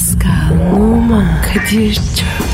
Pascal, Oman, Kadir çok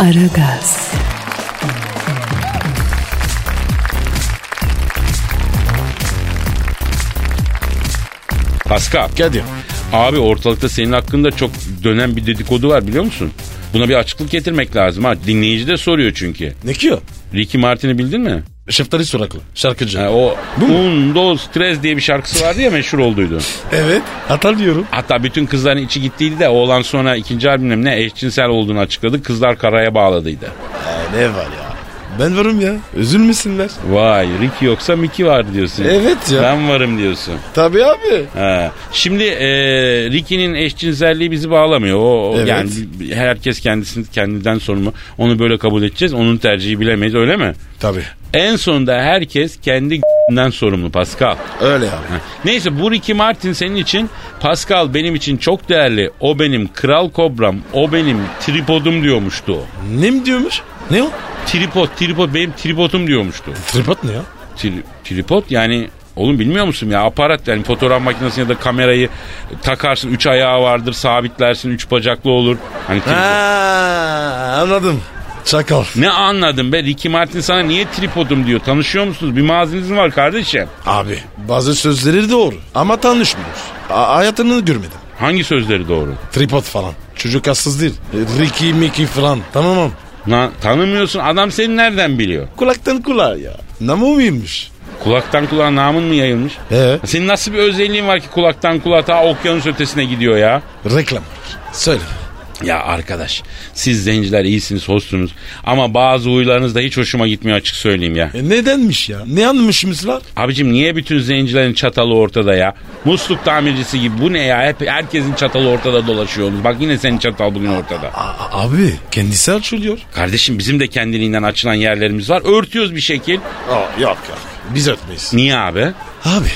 Aragaz, Pascal. Kadir. Abi ortalıkta senin hakkında çok dönen bir dedikodu var biliyor musun? Buna bir açıklık getirmek lazım ha. Dinleyici de soruyor çünkü. Ne ki o? Ricky Martin'i bildin mi? Şeftali Soraklı. Şarkıcı. Ha, o Un, Dos, Tres diye bir şarkısı vardı ya meşhur olduydu. Evet. Hatırlıyorum. Hatta bütün kızların içi gittiydi de oğlan sonra ikinci albümle ne eşcinsel olduğunu açıkladı. Kızlar karaya bağladıydı. Ee, ne var ya? Ben varım ya. Üzülmesinler. Vay Ricky yoksa Mickey var diyorsun. Evet ya. Ben varım diyorsun. Tabii abi. Ha. Şimdi e, Ricky'nin eşcinselliği bizi bağlamıyor. O, Evet. yani herkes kendisini kendinden sorumlu. Onu böyle kabul edeceğiz. Onun tercihi bilemeyiz öyle mi? Tabii. En sonunda herkes kendi den sorumlu Pascal. Öyle abi. Ha. Neyse bu Ricky Martin senin için Pascal benim için çok değerli. O benim kral kobram. O benim tripodum diyormuştu o. Ne mi diyormuş? Ne o? Tripod, tripod benim tripodum diyormuştu. Tripod ne ya? Tri- tripod yani oğlum bilmiyor musun ya aparat yani fotoğraf makinesine ya da kamerayı takarsın üç ayağı vardır sabitlersin üç bacaklı olur. Hani tripod. Ha, anladım. Çakal. Ne anladın be Ricky Martin sana niye tripodum diyor tanışıyor musunuz bir maziniz var kardeşim? Abi bazı sözleri doğru ama tanışmıyoruz. A- hayatını görmedim. Hangi sözleri doğru? Tripod falan. Çocuk hassız değil. Ricky Mickey falan. Tamam Na, tanımıyorsun adam seni nereden biliyor? Kulaktan kulağa ya. Namı mıymış? Kulaktan kulağa namın mı yayılmış? Ee? Senin nasıl bir özelliğin var ki kulaktan kulağa ta okyanus ötesine gidiyor ya? Reklam. Söyle. Ya arkadaş siz zenciler iyisiniz hoşsunuz ama bazı huylarınız da hiç hoşuma gitmiyor açık söyleyeyim ya. E nedenmiş ya? Ne anlamışımız var? Abicim niye bütün zencilerin çatalı ortada ya? Musluk tamircisi gibi bu ne ya? Hep herkesin çatalı ortada dolaşıyorsunuz. Bak yine senin çatal bugün ortada. A- abi kendisi açılıyor. Kardeşim bizim de kendiliğinden açılan yerlerimiz var. Örtüyoruz bir şekil. Aa, yok yok. Biz ötmeyiz. Niye abi? Abi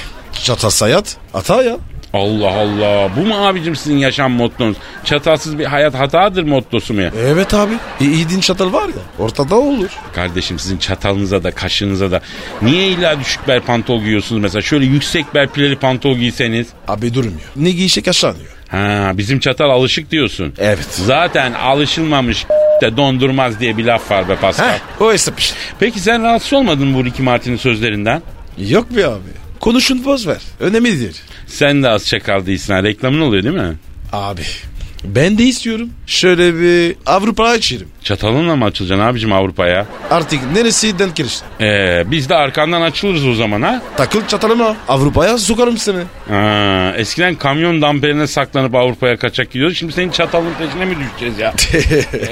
çatal sayat hata ya. Allah Allah. Bu mu abicim sizin yaşam mottonuz? Çatalsız bir hayat hatadır mottosu mu ya? Evet abi. E, iyi çatal var ya ortada olur. Kardeşim sizin çatalınıza da kaşığınıza da niye illa düşük bel pantol giyiyorsunuz mesela? Şöyle yüksek bel pileli pantol giyseniz. Abi durmuyor. Ne giyecek aşağınıyor. Ha bizim çatal alışık diyorsun. Evet. Zaten alışılmamış de dondurmaz diye bir laf var be Pascal. Heh, o hesap işte. Peki sen rahatsız olmadın mı bu Ricky Martin'in sözlerinden? Yok be abi. Konuşun boz ver. Önemlidir. Sen de az çakal değilsin ha. Reklamın oluyor değil mi? Abi ben de istiyorum. Şöyle bir Avrupa açayım. Çatalınla mı açılacaksın abicim Avrupa'ya? Artık neresi denk gelirse. Ee, biz de arkandan açılırız o zaman ha. Takıl çatalıma. Avrupa'ya sokarım seni. Ha, eskiden kamyon damperine saklanıp Avrupa'ya kaçak gidiyoruz. Şimdi senin çatalın peşine mi düşeceğiz ya?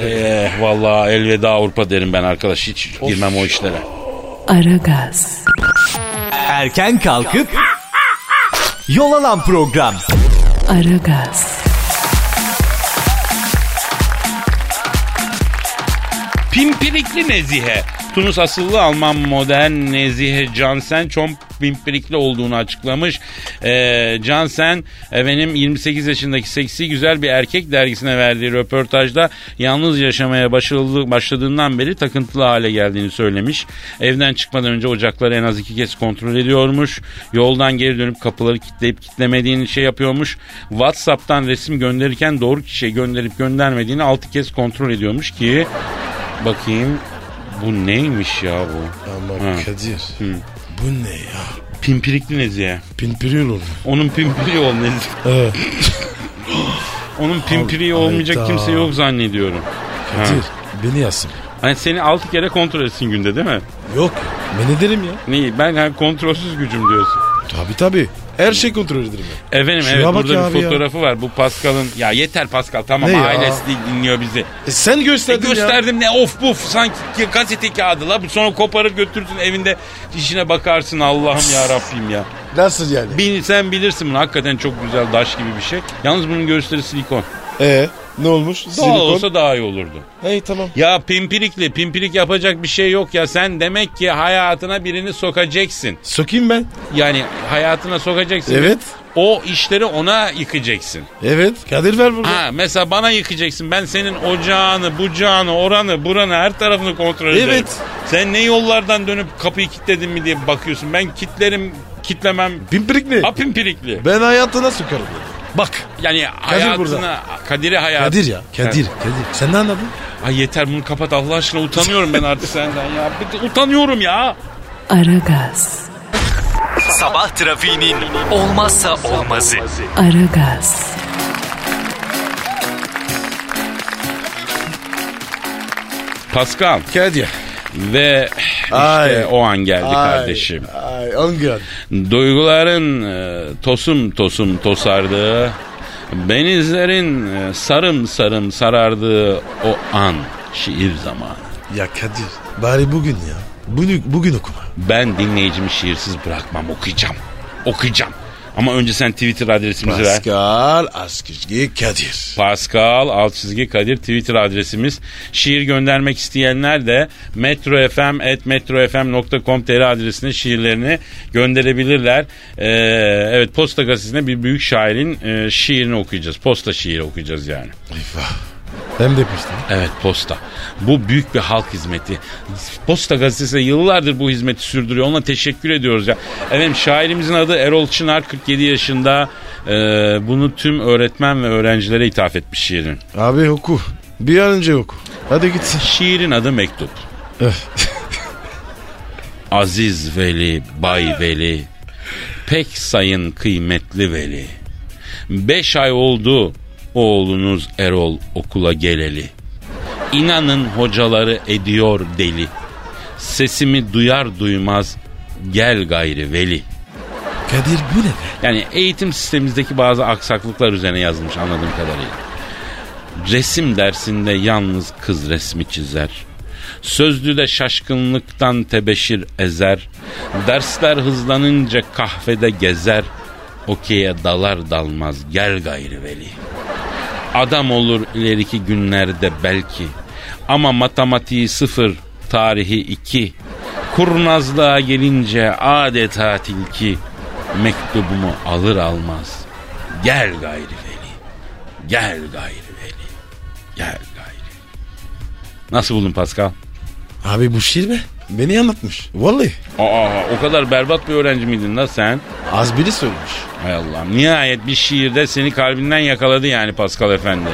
eh, vallahi elveda Avrupa derim ben arkadaş. Hiç girmem o işlere. Aragaz, Erken kalkıp yol alan program. Aragaz, Pimpirikli Nezihe. Tunus asıllı Alman modern Nezihe Cansen çok pimpirikli olduğunu açıklamış. Ee, Cansen efendim 28 yaşındaki seksi güzel bir erkek dergisine verdiği röportajda yalnız yaşamaya başladı, başladığından beri takıntılı hale geldiğini söylemiş. Evden çıkmadan önce ocakları en az iki kez kontrol ediyormuş. Yoldan geri dönüp kapıları kilitleyip kitlemediğini şey yapıyormuş. Whatsapp'tan resim gönderirken doğru kişiye gönderip göndermediğini altı kez kontrol ediyormuş ki Bakayım bu neymiş ya bu? Ama Ha. Kadir. Bu ne ya? Pimpirikli Nezihe. Pimpiril oldu. Onun pimpiri ol Nezihe. Evet. Onun pimpiri olmayacak hayda. kimse yok zannediyorum. Ha. Kadir beni yazsın. Hani seni altı kere kontrol etsin günde değil mi? Yok. Ben ederim ya. Neyi? Ben hani kontrolsüz gücüm diyorsun. Tabii tabii. Her şey kontrol ederim ben. Efendim Şuna evet bak burada ya bir abi ya. fotoğrafı var. Bu Pascal'ın ya yeter Pascal tamam Ne ya? ailesi değil, dinliyor bizi. E sen E, gösterdin ya. gösterdim ne of buf sanki ki- gazete kağıdı la. Sonra koparıp götürsün evinde işine bakarsın Allah'ım ya Rabbim ya. Nasıl yani? Bil, sen bilirsin bunu hakikaten çok güzel daş gibi bir şey. Yalnız bunun göğüsleri silikon. Ee ne olmuş? Doğal Silikon. olsa daha iyi olurdu. Hey tamam. Ya pimpirikli pimpirik yapacak bir şey yok ya sen demek ki hayatına birini sokacaksın. Sokayım ben. Yani hayatına sokacaksın. Evet. O işleri ona yıkacaksın. Evet. Kadir ver burada. Ha mesela bana yıkacaksın. Ben senin ocağını, bucağını, oranı, buranı her tarafını kontrol ederim. Evet. Sen ne yollardan dönüp kapıyı kilitledin mi diye bakıyorsun. Ben kitlerim, kitlemem. Pimpirik ne? Ha pimpirikli. Ben hayatına sokarım. Bak. Yani Kadir hayatına, burada. Kadir'e hayat. Kadir ya. Kadir. Kadir. Sen ne anladın? Ay yeter bunu kapat Allah aşkına utanıyorum ben artık senden ya. Utanıyorum ya. Aragaz, Sabah trafiğinin olmazsa olmazı. Aragaz, Pascal Kadir. Ve işte Ay. o an geldi Ay, kardeşim. Ay Angel. Duyguların e, tosum tosum tosardığı, benizlerin e, sarım sarım sarardığı o an şiir zamanı. Ya Kadir. Bari bugün ya. Bugün, bugün okuma. Ben dinleyicimi şiirsiz bırakmam okuyacağım. Okuyacağım. Ama önce sen Twitter adresimizi ver. Pascal Askizgi Kadir. Pascal alt çizgi Kadir Twitter adresimiz. Şiir göndermek isteyenler de metrofm.metrofm.com.tr adresine şiirlerini gönderebilirler. Ee, evet Posta Gazetesi'nde bir büyük şairin e, şiirini okuyacağız. Posta şiiri okuyacağız yani. Eyvah. Hem de pişti. Evet posta. Bu büyük bir halk hizmeti. Posta gazetesi yıllardır bu hizmeti sürdürüyor. Ona teşekkür ediyoruz ya. Efendim şairimizin adı Erol Çınar 47 yaşında. Ee, bunu tüm öğretmen ve öğrencilere ithaf etmiş şiirin. Abi oku. Bir an önce oku. Hadi gitsin. Şiirin adı Mektup. Aziz Veli, Bay Veli, pek sayın kıymetli Veli. Beş ay oldu oğlunuz Erol okula geleli. İnanın hocaları ediyor deli. Sesimi duyar duymaz gel gayri Veli. Kadir bu ne be? Yani eğitim sistemimizdeki bazı aksaklıklar üzerine yazılmış anladığım kadarıyla. Resim dersinde yalnız kız resmi çizer. Sözlüde şaşkınlıktan tebeşir ezer. Dersler hızlanınca kahvede gezer. Okey'e dalar dalmaz gel gayri veli. Adam olur ileriki günlerde belki. Ama matematiği sıfır, tarihi iki. Kurnazlığa gelince adeta tilki. Mektubumu alır almaz. Gel gayri veli. Gel gayri veli. Gel gayri. Nasıl buldun Pascal? Abi bu şiir mi? Beni anlatmış. Vallahi. Aa o kadar berbat bir öğrenci miydin la sen? Az biri söylemiş. Hay Allah'ım. Nihayet bir şiirde seni kalbinden yakaladı yani Pascal Efendi.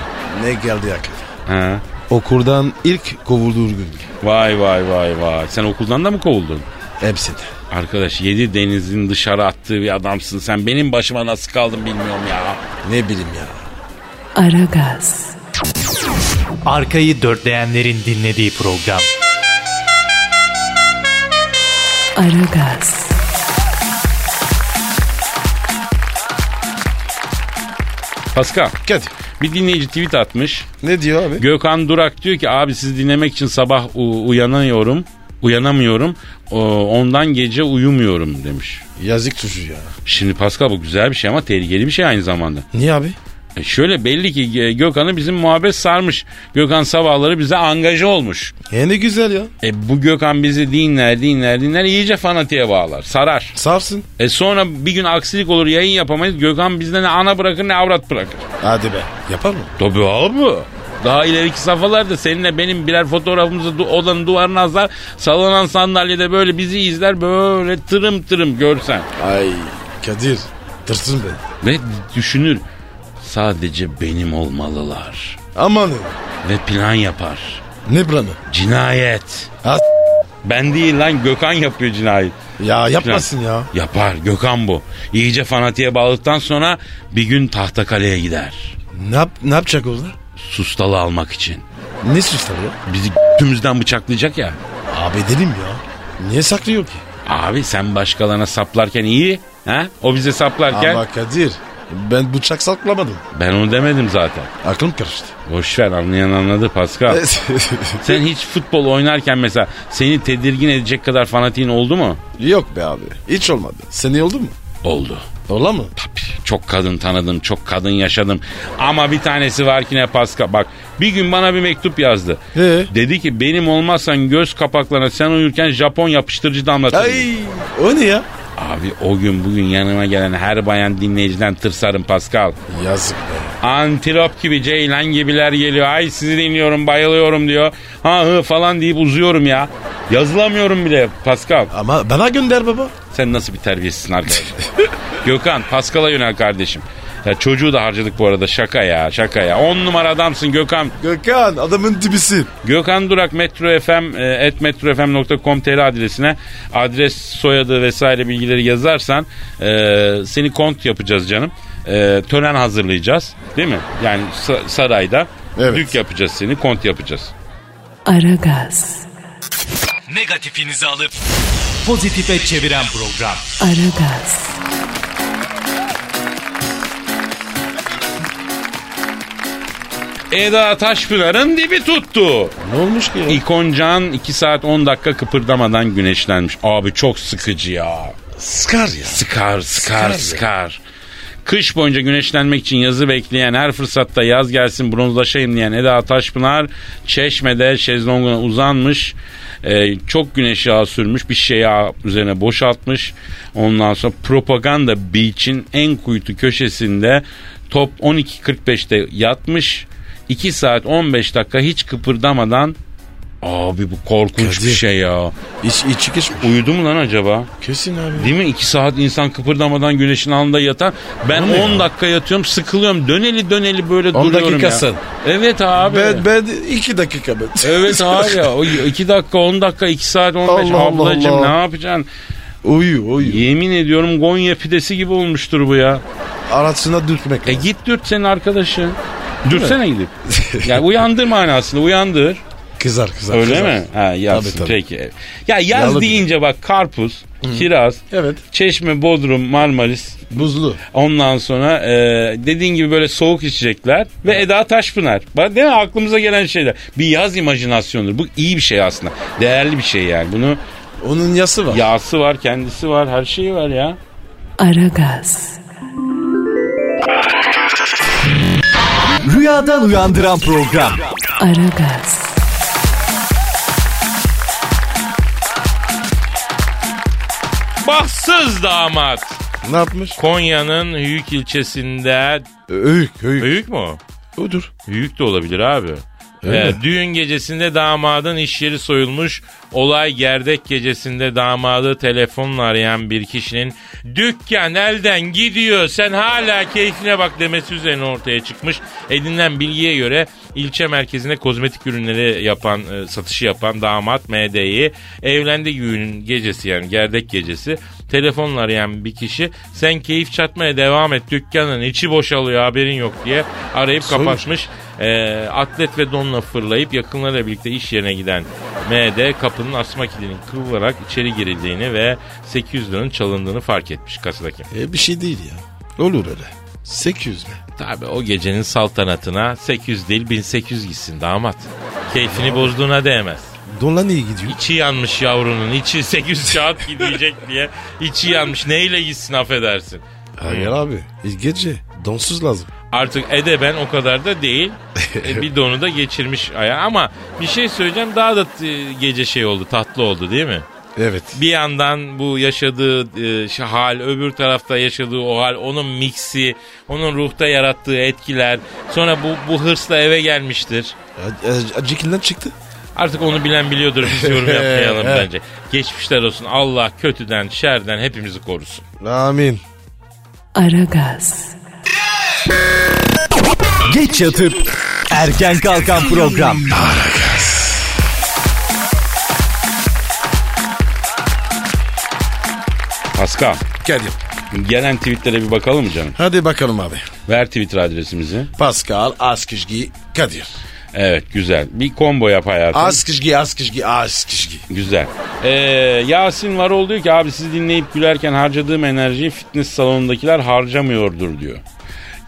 Ne geldi aklıma. Ha? Okuldan ilk kovulduğu gün. Vay vay vay vay. Sen okuldan da mı kovuldun? Hepsinde. Arkadaş yedi denizin dışarı attığı bir adamsın sen. Benim başıma nasıl kaldın bilmiyorum ya. Ne bileyim ya. Aragaz, Arkayı dörtleyenlerin dinlediği program. Aragaz, Pascal Kadir. bir dinleyici tweet atmış. Ne diyor abi? Gökhan Durak diyor ki abi sizi dinlemek için sabah u- uyanıyorum. Uyanamıyorum. O- ondan gece uyumuyorum demiş. Yazık çocuğu ya. Şimdi Pascal bu güzel bir şey ama tehlikeli bir şey aynı zamanda. Niye abi? E şöyle belli ki Gökhan'ı bizim muhabbet sarmış. Gökhan sabahları bize angaja olmuş. E ne güzel ya. E bu Gökhan bizi dinler dinler dinler iyice fanatiğe bağlar. Sarar. Sarsın. E sonra bir gün aksilik olur yayın yapamayız. Gökhan bizden ne ana bırakır ne avrat bırakır. Hadi be. Yapar mı? Tabii abi. Daha ileriki safhalarda seninle benim birer fotoğrafımızı du- odanın duvarına asar. Sallanan sandalyede böyle bizi izler böyle tırım tırım görsen. Ay Kadir. Tırsın be. Ve düşünür sadece benim olmalılar. Aman Ve plan yapar. ne planı? Cinayet. Ha, Ben değil lan Gökhan yapıyor cinayet. ya yapmasın ya. Yapar Gökhan bu. İyice fanatiğe bağladıktan sonra bir gün Tahtakale'ye gider. Ne, yap, ne yapacak orada? Sustalı almak için. Ne suçlar ya? Bizi tümüzden bıçaklayacak ya. Abi dedim ya. Niye saklıyor ki? Abi sen başkalarına saplarken iyi. Ha? O bize saplarken Ama Kadir ben bıçak saklamadım. ben onu demedim zaten. Aklım karıştı. Boş ver anlayan anladı Pascal. Sen hiç futbol oynarken mesela seni tedirgin edecek kadar fanatiğin oldu mu? Yok be abi. Hiç olmadı. Seni oldu mu? Oldu. Ola mı? Çok kadın tanıdım, çok kadın yaşadım. Ama bir tanesi var ki ne Pascal. Bak bir gün bana bir mektup yazdı. Ee? Dedi ki benim olmazsan göz kapaklarına sen uyurken Japon yapıştırıcı damlatırım. Ay o ne ya? Abi o gün bugün yanıma gelen her bayan dinleyiciden tırsarım Pascal. Yazık be. Antilop gibi ceylan gibiler geliyor. Ay sizi dinliyorum bayılıyorum diyor. Ha hı falan deyip uzuyorum ya. Yazılamıyorum bile Pascal. Ama bana gönder baba. Sen nasıl bir terbiyesizsin arkadaş? Gökhan Pascal'a yönel kardeşim. Ya çocuğu da harcadık bu arada şaka ya şaka ya. On numara adamsın Gökhan. Gökhan adamın dibisin. Gökhan Durak Metro FM et metrofm.com.tr adresine adres soyadı vesaire bilgileri yazarsan e, seni kont yapacağız canım. E, tören hazırlayacağız değil mi? Yani sa- sarayda Evet. dük yapacağız seni kont yapacağız. Aragaz, Negatifinizi alıp pozitife çeviren program. Aragaz, Eda Taşpınar'ın dibi tuttu. Ne olmuş ki ya? İkoncan 2 saat 10 dakika kıpırdamadan güneşlenmiş. Abi çok sıkıcı ya. Sıkar ya. Sıkar, sıkar, Sıkar sıkar. Kış boyunca güneşlenmek için yazı bekleyen, her fırsatta yaz gelsin bronzlaşayım diyen Eda Taşpınar Çeşme'de şezlonguna uzanmış. Ee, çok güneş yağı sürmüş, bir şey yağı üzerine boşaltmış. Ondan sonra Propaganda Beach'in en kuytu köşesinde top 12.45'te yatmış. 2 saat 15 dakika hiç kıpırdamadan Abi bu korkunç bir Kadir. şey ya. İç, içi geçmiş. Uyudu mu lan acaba? Kesin abi. Değil mi? İki saat insan kıpırdamadan güneşin altında yatan. Ben ne 10 ya? dakika yatıyorum sıkılıyorum. Döneli döneli böyle 10 duruyorum dakika ya. Evet abi. Ben, ben iki dakika ben. Evet abi ya. O 2 dakika 10 dakika 2 saat 15. Allah Allah Ablacım Allah. ne yapacaksın? Uyu uyu. Yemin ediyorum Gonya pidesi gibi olmuştur bu ya. Arasına dürtmek E lazım. git dürt senin arkadaşın. Dürsene gidip. ya uyandır manasında uyandır. Kızar kızar. Öyle kızar. mi? Ha yazsın Tabii, tabii. peki. Ya yaz Yalı deyince bak karpuz, kiraz, Evet. çeşme, bodrum, marmaris, Buzlu. Ondan sonra e, dediğin gibi böyle soğuk içecekler ve Eda Taşpınar. Bak değil mi aklımıza gelen şeyler. Bir yaz imajinasyonudur. Bu iyi bir şey aslında. Değerli bir şey yani. Bunu Onun yası var. yağsı var, kendisi var, her şeyi var ya. Aragaz, Rüyadan uyandıran program. Aragaz, Bahtsız damat. Ne yapmış? Konya'nın Hüyük ilçesinde... Öğük öğük. Hüyük mü o? Odur. Hüyük de olabilir abi. Öyle mi? düğün gecesinde damadın iş yeri soyulmuş. Olay gerdek gecesinde damadı telefonla arayan bir kişinin dükkan elden gidiyor sen hala keyfine bak demesi üzerine ortaya çıkmış. Edinilen bilgiye göre ilçe merkezinde kozmetik ürünleri yapan, e, satışı yapan damat MD'yi evlendi düğünün gecesi yani gerdek gecesi telefonla arayan bir kişi sen keyif çatmaya devam et dükkanın içi boşalıyor haberin yok diye arayıp Soymuş. kapatmış. E, atlet ve donla fırlayıp yakınlarıyla birlikte iş yerine giden MD kapının asma kilidinin kırılarak içeri girildiğini ve 800 liranın çalındığını fark etmiş kasadaki. E, bir şey değil ya. Olur öyle. 800 mi? Tabi o gecenin saltanatına 800 değil 1800 gitsin damat. Keyfini bozduğuna değmez. Donla niye gidiyor? İçi yanmış yavrunun içi 800 saat gidecek diye içi yanmış neyle gitsin affedersin. Hayır abi. E, gece donsuz lazım. Artık edeben o kadar da değil. E, bir donu da geçirmiş aya ama bir şey söyleyeceğim daha da e, gece şey oldu tatlı oldu değil mi? Evet. Bir yandan bu yaşadığı e, hal, öbür tarafta yaşadığı o hal, onun miksi, onun ruhta yarattığı etkiler. Sonra bu, bu hırsla eve gelmiştir. Acıkından çıktı. Artık onu bilen biliyordur biz yorum yapmayalım bence. Geçmişler olsun Allah kötüden, şerden hepimizi korusun. Amin. Aragaz, Geç yatıp erken kalkan program. Pascal, Kadir. gelen tweetlere bir bakalım mı canım? Hadi bakalım abi. Ver Twitter adresimizi. Pascal Askışgi Kadir. Evet güzel. Bir combo yap hayatım. Askışgi Askışgi Askışgi. Güzel. Ee, Yasin Varol diyor ki abi sizi dinleyip gülerken harcadığım enerjiyi fitness salonundakiler harcamıyordur diyor.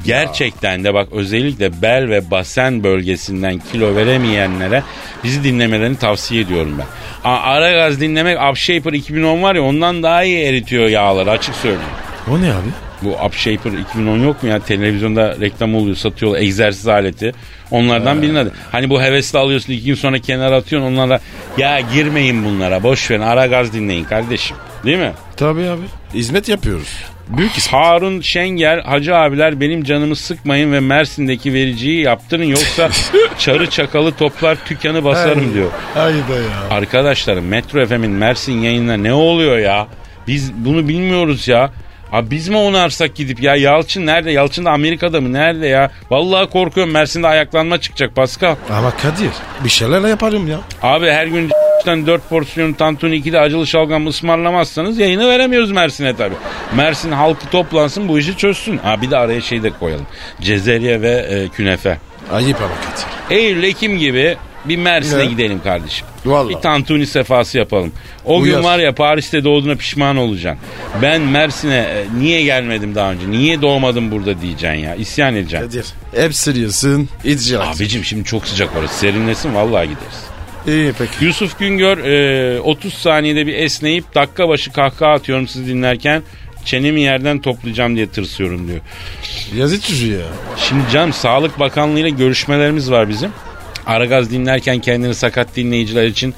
Gerçekten de bak özellikle bel ve basen bölgesinden kilo veremeyenlere bizi dinlemelerini tavsiye ediyorum ben. A- Ara gaz dinlemek Upshaper 2010 var ya ondan daha iyi eritiyor yağları açık söyleyeyim. O ne abi? Bu Upshaper 2010 yok mu ya? Televizyonda reklam oluyor, satıyorlar. Egzersiz aleti. Onlardan birinin adı. Hani bu hevesli alıyorsun iki gün sonra kenara atıyorsun onlara. Ya girmeyin bunlara boş verin ara gaz dinleyin kardeşim. Değil mi? Tabii abi. Hizmet yapıyoruz. Büyük ismet. Harun Şenger, Hacı abiler benim canımı sıkmayın ve Mersin'deki vericiyi yaptırın yoksa çarı çakalı toplar tükanı basarım diyor. Hayda ya. Arkadaşlarım Metro FM'in Mersin yayınına ne oluyor ya? Biz bunu bilmiyoruz ya. Abi biz mi onarsak gidip ya Yalçın nerede? Yalçın da Amerika'da mı? Nerede ya? Vallahi korkuyorum Mersin'de ayaklanma çıkacak Pascal. Ama Kadir bir şeyler yaparım ya. Abi her gün 4 porsiyon tantuni 2'de acılı şalgam ısmarlamazsanız yayını veremiyoruz Mersin'e tabi. Mersin halkı toplansın bu işi çözsün. Ha bir de araya şey de koyalım. Cezerye ve e, künefe. Ayıp ama Kadir. Eylül Ekim gibi bir Mersin'e Ne? gidelim kardeşim. Vallahi. Bir tantuni sefası yapalım. O Uyar. gün var ya Paris'te doğduğuna pişman olacaksın. Ben Mersin'e e, niye gelmedim daha önce? Niye doğmadım burada diyeceksin ya. İsyan edeceksin. Kadir. Hep sırıyorsun. İticat. Abicim şimdi çok sıcak orası. Serinlesin vallahi gideriz. İyi peki. Yusuf Güngör e, 30 saniyede bir esneyip dakika başı kahkaha atıyorum sizi dinlerken çenemi yerden toplayacağım diye tırsıyorum diyor. Yazık çocuğu ya. Şimdi canım Sağlık Bakanlığı ile görüşmelerimiz var bizim. Aragaz dinlerken kendini sakat dinleyiciler için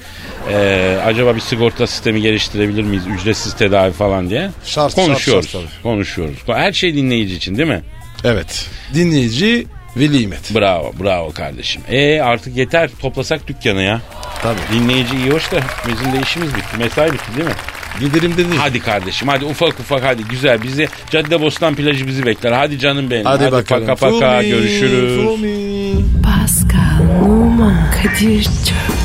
e, acaba bir sigorta sistemi geliştirebilir miyiz? Ücretsiz tedavi falan diye. Şart, konuşuyoruz. şart, şart konuşuyoruz. Her şey dinleyici için değil mi? Evet. Dinleyici ve nimet. Bravo, bravo kardeşim. E artık yeter. Toplasak dükkanı ya. Tabii. Dinleyici iyi hoş da bizim de işimiz bitti. Mesai bitti değil mi? Gidelim dedi. Hadi kardeşim hadi ufak ufak hadi güzel bizi Caddebostan plajı bizi bekler. Hadi canım benim. Hadi, bakalım. Paka paka Fumi, görüşürüz. Fumi. Pascal, Oman, Kadir çok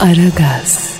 Aragaz.